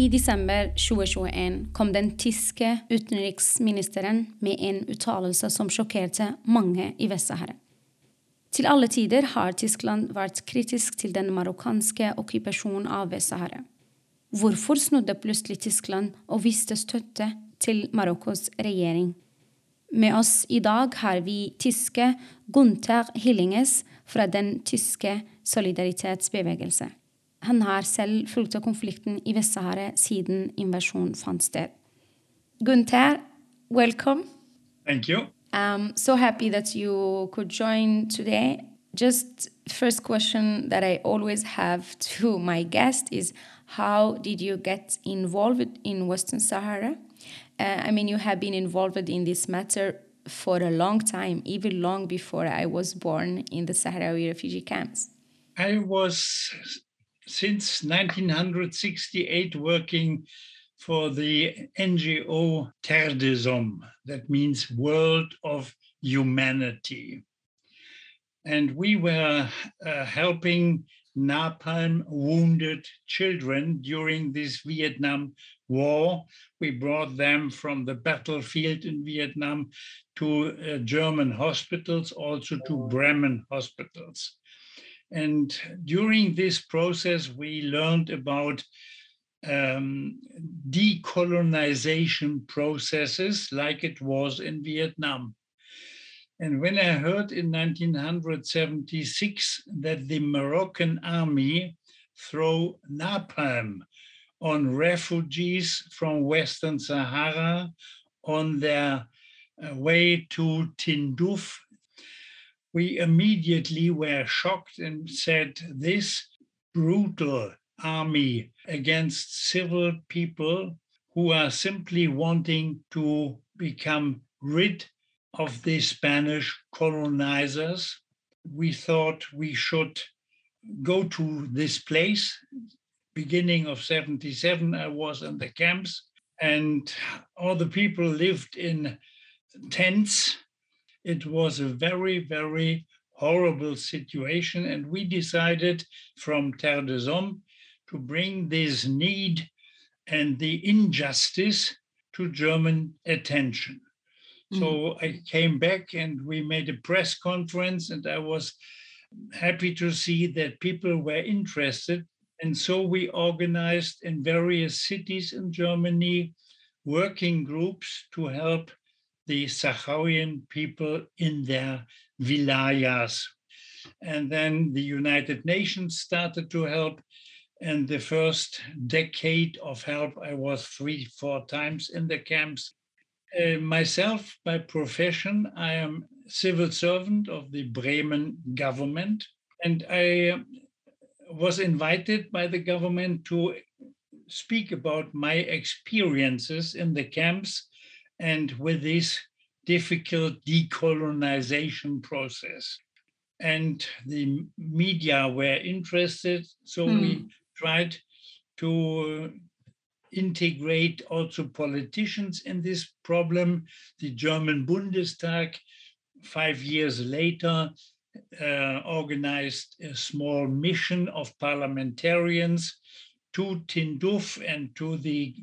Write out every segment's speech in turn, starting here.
I desember 2021 kom den tyske utenriksministeren med en uttalelse som sjokkerte mange i Vest-Sahara. Til alle tider har Tyskland vært kritisk til den marokkanske okkupasjonen av Vest-Sahara. Hvorfor snudde plutselig Tyskland og viste støtte til Marokkos regjering? Med oss i dag har vi tyske Gunther Hillinges fra den tyske solidaritetsbevegelse. Han har selv fulgt konflikten i Vest-Sahara siden invasjonen fant sted. Gunther, welcome. Thank you. I'm so happy that you could join today. Just first question that I always have to my guest is how did you get involved in Western Sahara? Uh, I mean, you have been involved in this matter for a long time, even long before I was born in the Sahrawi refugee camps. I was since 1968 working for the NGO Terre des Hommes, that means World of Humanity. And we were uh, helping napalm wounded children during this Vietnam War. We brought them from the battlefield in Vietnam to uh, German hospitals, also to Bremen hospitals. And during this process, we learned about um, decolonization processes like it was in Vietnam. And when I heard in 1976 that the Moroccan army throw napalm on refugees from Western Sahara on their uh, way to Tindouf we immediately were shocked and said this brutal army against civil people who are simply wanting to become rid of the Spanish colonizers. We thought we should go to this place. Beginning of 77, I was in the camps, and all the people lived in tents it was a very, very horrible situation. And we decided from Terre des Hommes to bring this need and the injustice to German attention. Mm. So I came back and we made a press conference, and I was happy to see that people were interested. And so we organized in various cities in Germany working groups to help the Sahrawian people in their vilayas. And then the United Nations started to help. And the first decade of help, I was three, four times in the camps. Uh, myself, by profession, I am civil servant of the Bremen government. And I uh, was invited by the government to speak about my experiences in the camps and with this difficult decolonization process. And the media were interested, so mm. we tried to integrate also politicians in this problem. The German Bundestag, five years later, uh, organized a small mission of parliamentarians to Tindouf and to the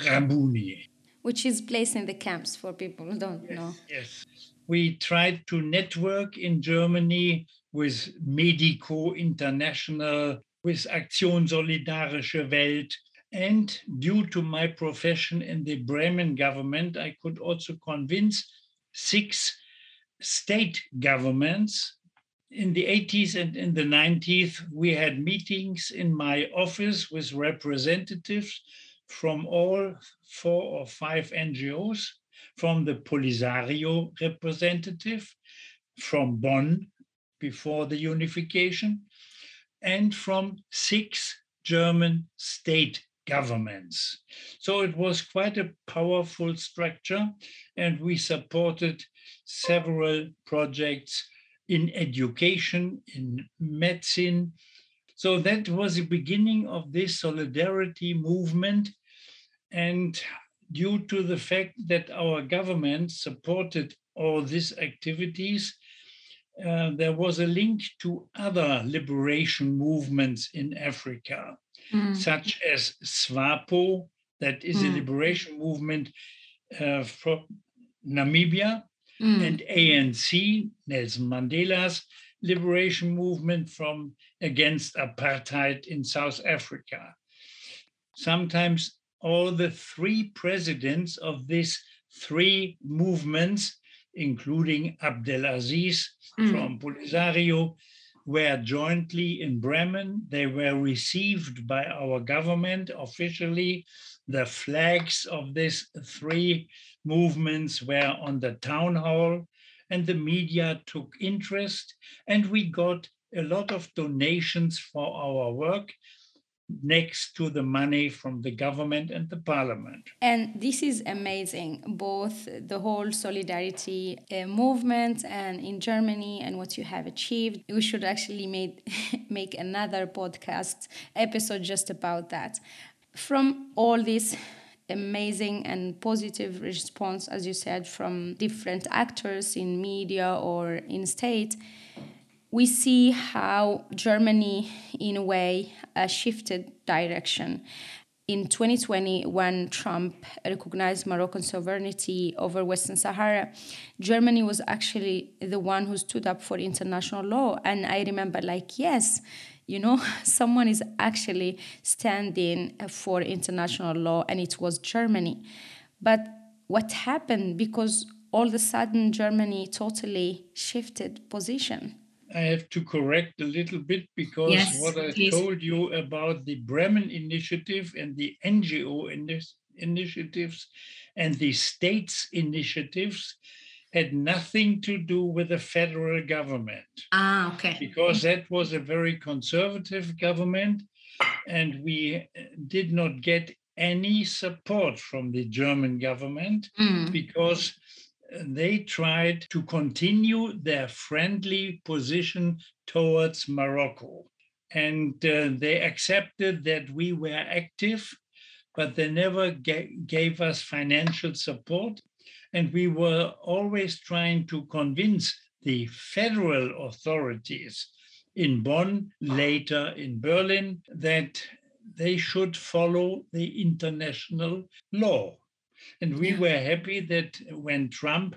Rabuni which is placed in the camps for people who don't yes, know. Yes. We tried to network in Germany with Medico International, with Aktion Solidarische Welt. And due to my profession in the Bremen government, I could also convince six state governments. In the 80s and in the 90s, we had meetings in my office with representatives from all four or five NGOs, from the Polisario representative, from Bonn before the unification, and from six German state governments. So it was quite a powerful structure, and we supported several projects in education, in medicine. So that was the beginning of this solidarity movement. And due to the fact that our government supported all these activities, uh, there was a link to other liberation movements in Africa, mm. such as SWAPO, that is mm. a liberation movement uh, from Namibia, mm. and ANC, Nelson Mandela's liberation movement from against apartheid in South Africa. Sometimes all the three presidents of these three movements, including Abdelaziz mm. from Polisario, were jointly in Bremen. They were received by our government officially. The flags of these three movements were on the town hall, and the media took interest, and we got a lot of donations for our work next to the money from the government and the parliament. And this is amazing, both the whole solidarity uh, movement and in Germany and what you have achieved. We should actually made, make another podcast episode just about that. From all this amazing and positive response, as you said, from different actors in media or in state, we see how Germany, in a way, uh, shifted direction. In 2020, when Trump recognized Moroccan sovereignty over Western Sahara, Germany was actually the one who stood up for international law. And I remember, like, yes, you know, someone is actually standing for international law, and it was Germany. But what happened? Because all of a sudden, Germany totally shifted position. I have to correct a little bit because yes, what I please. told you about the Bremen initiative and the NGO initiatives and the states initiatives had nothing to do with the federal government. Ah, okay. Because that was a very conservative government, and we did not get any support from the German government mm. because they tried to continue their friendly position towards Morocco. And uh, they accepted that we were active, but they never ga- gave us financial support. And we were always trying to convince the federal authorities in Bonn, later in Berlin, that they should follow the international law. And we yeah. were happy that when Trump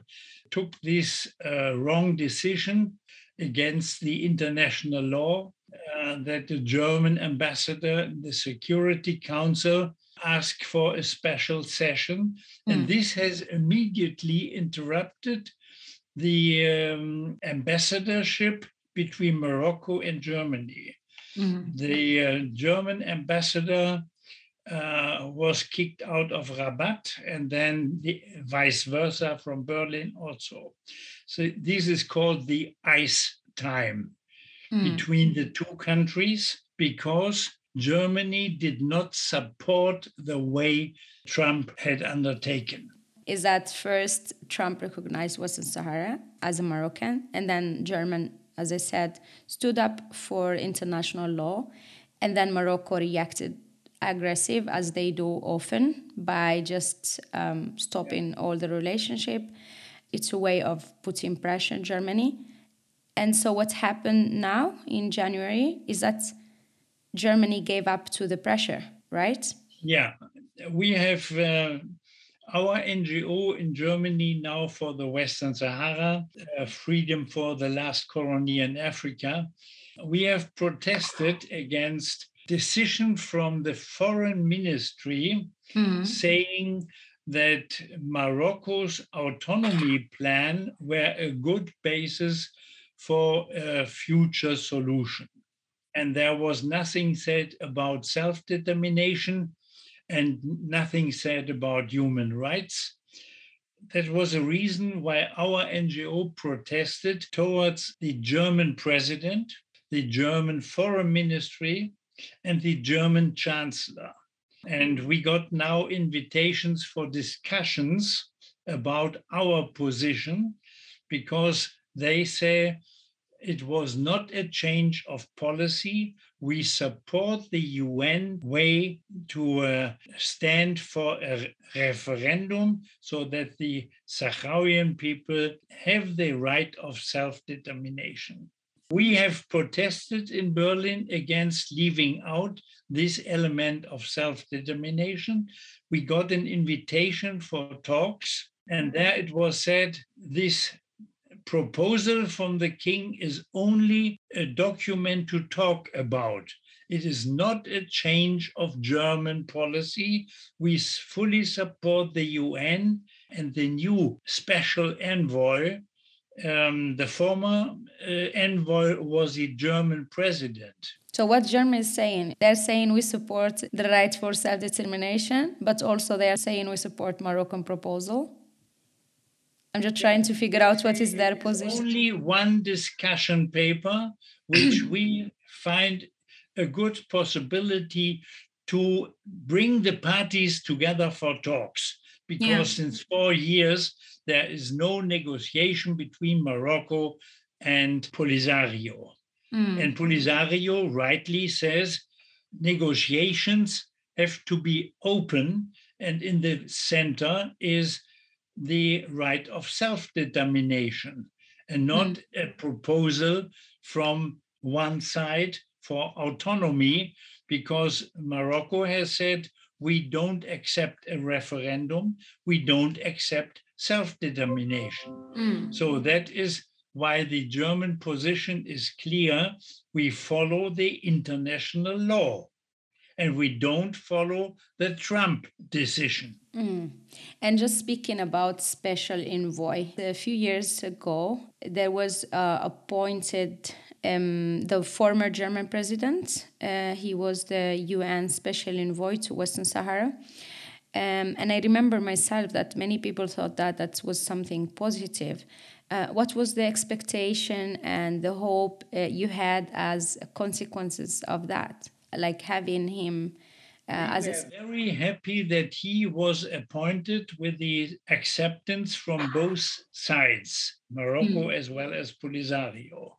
took this uh, wrong decision against the international law, uh, that the German ambassador, the Security Council, asked for a special session. Mm. And this has immediately interrupted the um, ambassadorship between Morocco and Germany. Mm. The uh, German ambassador uh, was kicked out of Rabat and then the vice versa from Berlin also. So this is called the ice time mm. between the two countries because Germany did not support the way Trump had undertaken. Is that first Trump recognized Western Sahara as a Moroccan, and then German, as I said, stood up for international law, and then Morocco reacted aggressive as they do often by just um, stopping all the relationship. It's a way of putting pressure on Germany. And so what happened now in January is that Germany gave up to the pressure, right? Yeah, we have uh, our NGO in Germany now for the Western Sahara, uh, Freedom for the Last Colony in Africa. We have protested against decision from the foreign ministry mm. saying that Morocco's autonomy plan were a good basis for a future solution. And there was nothing said about self determination and nothing said about human rights. That was a reason why our NGO protested towards the German president, the German foreign ministry, and the German chancellor. And we got now invitations for discussions about our position because they say it was not a change of policy. We support the UN way to uh, stand for a referendum so that the Sahrawian people have the right of self determination. We have protested in Berlin against leaving out this element of self determination. We got an invitation for talks, and there it was said this proposal from the king is only a document to talk about. It is not a change of German policy. We fully support the UN and the new special envoy. Um, the former uh, envoy was the German president. So, what Germany is saying, they're saying we support the right for self determination, but also they are saying we support Moroccan proposal. I'm just trying to figure out what is their position. Only one discussion paper, which we find a good possibility to bring the parties together for talks. Because yeah. since four years, there is no negotiation between Morocco and Polisario. Mm. And Polisario rightly says negotiations have to be open, and in the center is the right of self determination and not mm. a proposal from one side for autonomy, because Morocco has said we don't accept a referendum, we don't accept self determination. Mm. So that is why the German position is clear. We follow the international law and we don't follow the Trump decision. Mm. And just speaking about special envoy, a few years ago, there was uh, appointed um, the former German president. Uh, he was the UN special envoy to Western Sahara. Um, and I remember myself that many people thought that that was something positive. Uh, what was the expectation and the hope uh, you had as consequences of that? like having him uh, we as a... very happy that he was appointed with the acceptance from both sides, Morocco mm. as well as Polisario.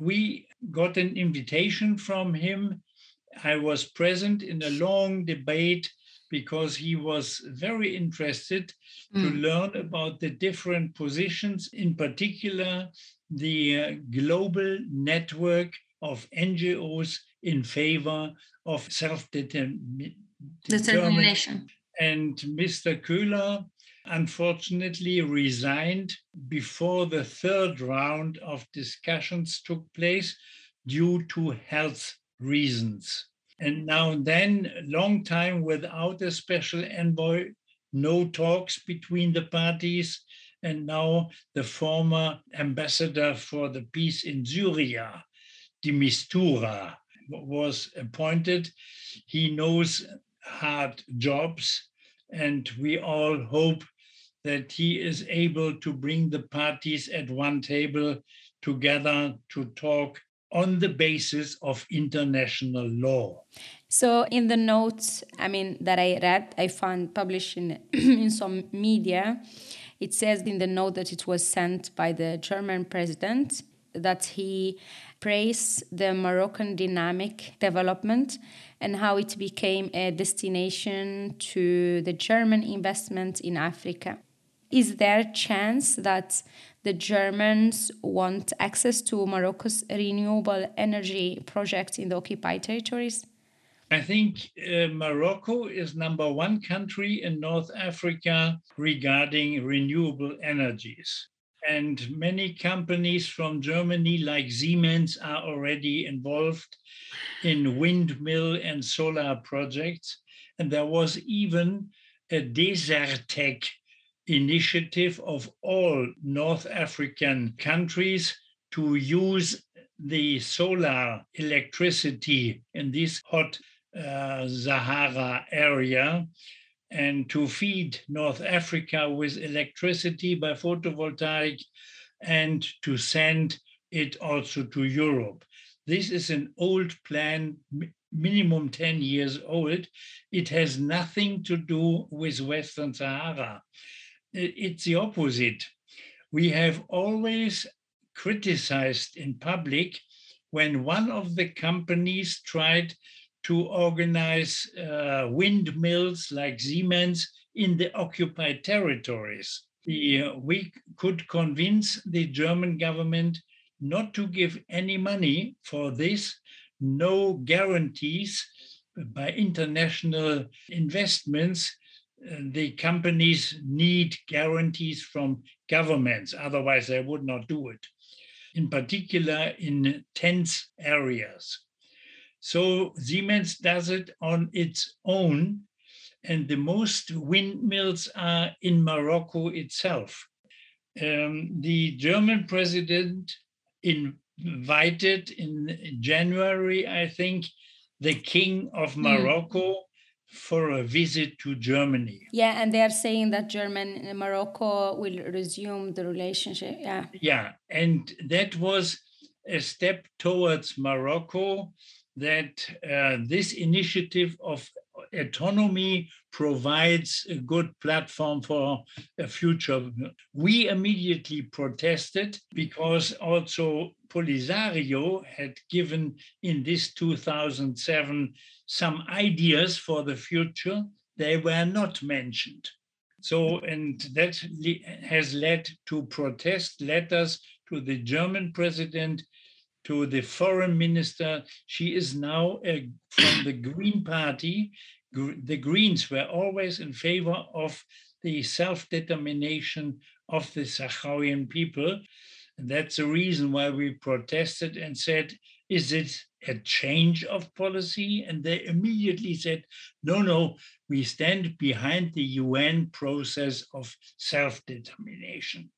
We got an invitation from him. I was present in a long debate because he was very interested mm. to learn about the different positions, in particular, the uh, global network of NGOs in favor of self-determination. And Mr. Köhler unfortunately resigned before the third round of discussions took place due to health reasons. And now then, long time without a special envoy, no talks between the parties. And now the former ambassador for the peace in Syria, de Mistura, was appointed. He knows hard jobs, and we all hope that he is able to bring the parties at one table together to talk on the basis of international law. So, in the notes, I mean, that I read, I found published in, in some media, it says in the note that it was sent by the German president that he praised the Moroccan dynamic development and how it became a destination to the German investment in Africa. Is there a chance that the Germans want access to Morocco's renewable energy project in the occupied territories? I think uh, Morocco is number one country in North Africa regarding renewable energies. And many companies from Germany, like Siemens, are already involved in windmill and solar projects. And there was even a Desertec initiative of all North African countries to use the solar electricity in this hot uh, Sahara area and to feed North Africa with electricity by photovoltaic and to send it also to Europe. This is an old plan minimum 10 years old. It has nothing to do with Western Sahara. It's the opposite. We have always criticized in public when one of the companies tried to organize uh, windmills like Siemens in the occupied territories. The, uh, we could convince the German government not to give any money for this, no guarantees by international investments. The companies need guarantees from governments, otherwise, they would not do it, in particular in tense areas. So Siemens does it on its own, and the most windmills are in Morocco itself. Um, the German president invited in January, I think, the king of hmm. Morocco mm. For a visit to Germany. Yeah, and they are saying that German and Morocco will resume the relationship. Yeah. Yeah, and that was a step towards Morocco that uh, this initiative of autonomy provides a good platform for a future. We immediately protested because also Polisario had given in this 2007 some ideas for the future. They were not mentioned. So, and that has led to protest letters to the German president to the foreign minister. She is now a, from the Green Party. The Greens were always in favor of the self determination of the Sahrawian people. And that's the reason why we protested and said, Is it a change of policy? And they immediately said, No, no, we stand behind the UN process of self determination.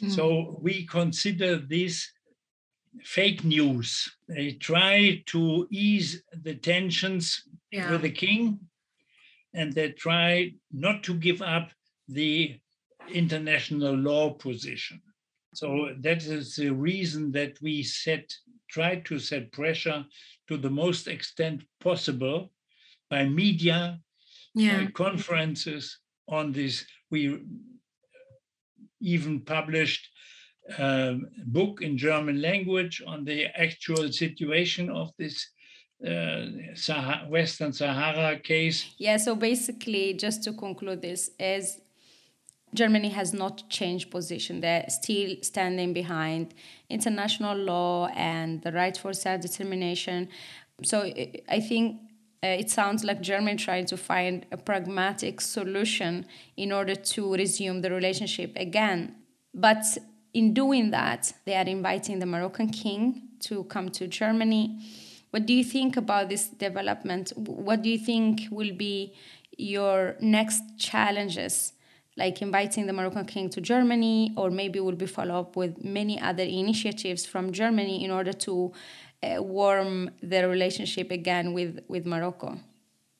Mm. So we consider this fake news. They try to ease the tensions yeah. with the king, and they try not to give up the international law position. So that is the reason that we set try to set pressure to the most extent possible by media, yeah. by conferences on this. We even published um, book in German language on the actual situation of this uh, Sahara, Western Sahara case. Yeah, so basically, just to conclude this, is Germany has not changed position. They're still standing behind international law and the right for self-determination. So I think uh, it sounds like Germany trying to find a pragmatic solution in order to resume the relationship again. But in doing that, they are inviting the Moroccan king to come to Germany. What do you think about this development? What do you think will be your next challenges? Like inviting the Moroccan king to Germany, or maybe will be follow up with many other initiatives from Germany in order to uh, warm the relationship again with, with Morocco.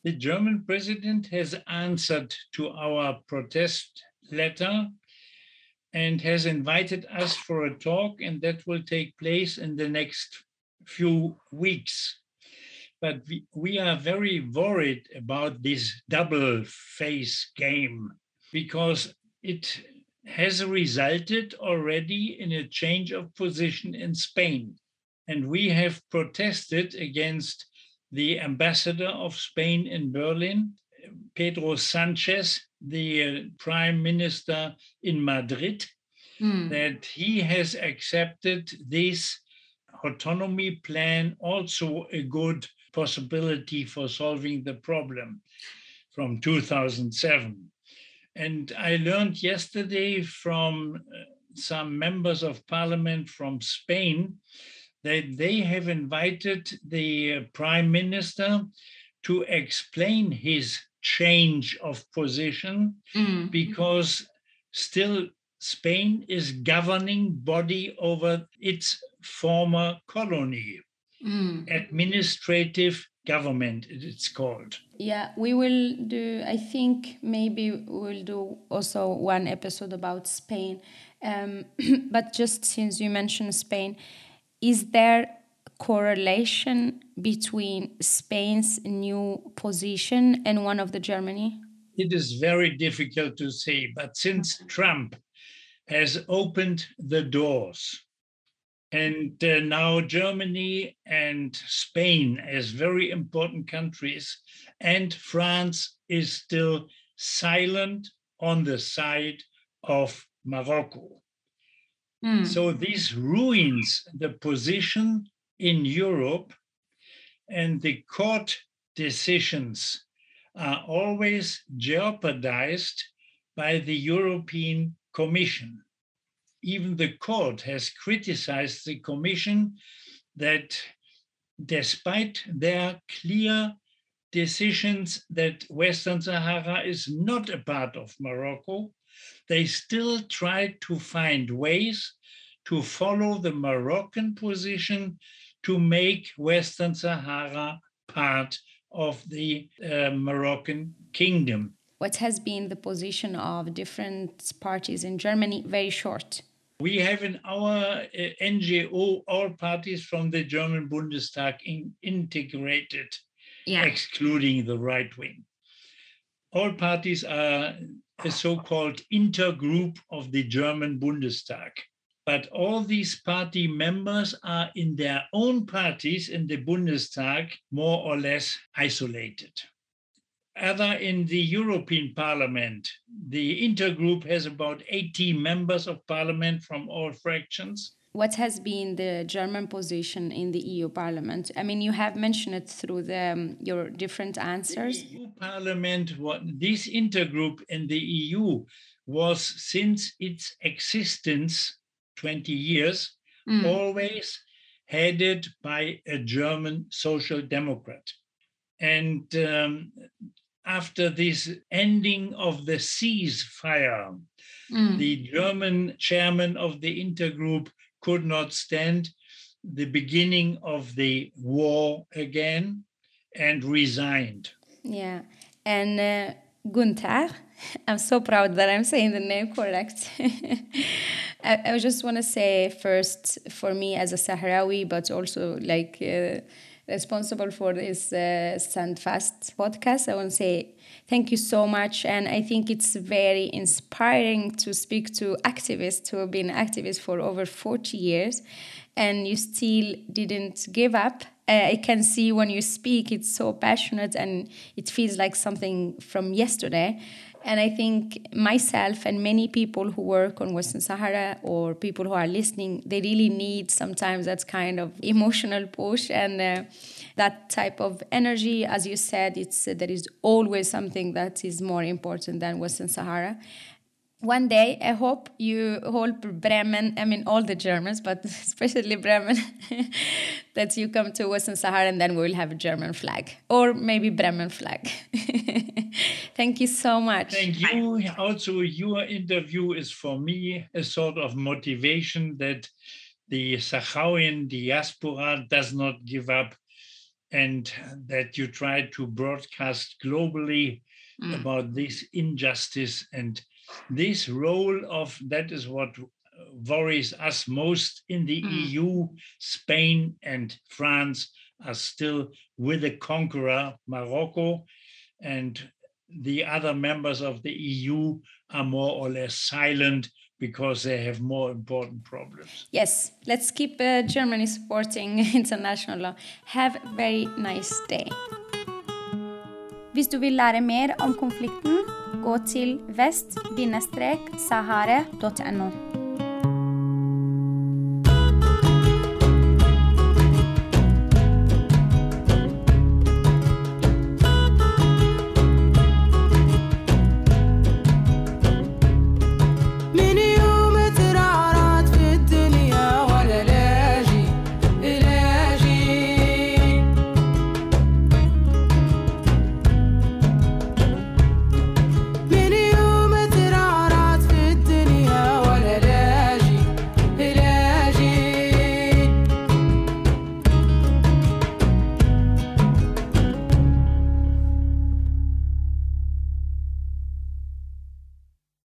The German president has answered to our protest letter and has invited us for a talk, and that will take place in the next few weeks. But we, we are very worried about this double face game because it has resulted already in a change of position in Spain. And we have protested against the ambassador of Spain in Berlin, Pedro Sanchez, the uh, prime minister in Madrid, mm. that he has accepted this autonomy plan also a good possibility for solving the problem from 2007. And I learned yesterday from uh, some members of parliament from Spain that they have invited the uh, prime minister to explain his change of position mm. because still Spain is governing body over its former colony. Mm. Administrative government, it's called. Yeah, we will do, I think maybe we'll do also one episode about Spain. Um, but just since you mentioned Spain, is there correlation between Spain's new position and one of the Germany? It is very difficult to say, but since Trump has opened the doors, and uh, now Germany and Spain as very important countries, and France is still silent on the side of Morocco. Mm. So this ruins the position in Europe, and the court decisions are always jeopardized by the European Commission. Even the court has criticized the Commission that despite their clear decisions that Western Sahara is not a part of Morocco, they still try to find ways to follow the Moroccan position to make Western Sahara part of the uh, Moroccan kingdom. What has been the position of different parties in Germany? Very short. We have in our uh, NGO all parties from the German Bundestag in, integrated, Yeah. excluding the right wing. All parties are a so-called intergroup of the German Bundestag. But all these party members are in their own parties in the Bundestag more or less isolated. Other in the European Parliament, the intergroup has about 80 members of parliament from all fractions. What has been the German position in the EU Parliament? I mean, you have mentioned it through the, um, your different answers. The EU Parliament, what this intergroup in the EU was since its existence 20 years, Mm. always headed by a German social democrat. And um, after this ending of the ceasefire, Mm. the German chairman of the intergroup could not stand the beginning of the war again and resigned. Yeah. And uh, Gunther, I'm so proud that I'm saying the name correct. I, I just want to say first, for me as a Sahrawi, but also like uh, responsible for this uh, Standfast podcast, I want to say thank you so much. And I think it's very inspiring to speak to activists who have been activists for over 40 years and you still didn't give up. Uh, I can see when you speak, it's so passionate and it feels like something from yesterday. And I think myself and many people who work on Western Sahara or people who are listening, they really need sometimes that kind of emotional push and uh, that type of energy. As you said, it's uh, there is always something that is more important than Western Sahara one day I hope you hold Bremen, I mean all the Germans, but especially Bremen, that you come to Western Sahara and then we will have a German flag or maybe Bremen flag. Thank you so much. Thank you. Also, your interview is for me a sort of motivation that the Sahrawian diaspora does not give up and that you try to broadcast globally Mm. about this injustice and this role of that is what worries us most in the Mm. EU. Spain and France are still with the conqueror, Morocco, and the other members of the EU are more or less silent because they have more important problems. Yes, let's keep uh, Germany supporting international law. Have a very nice day. Hvis du vil lære mer om konflikten, gå til vest-sahare.no.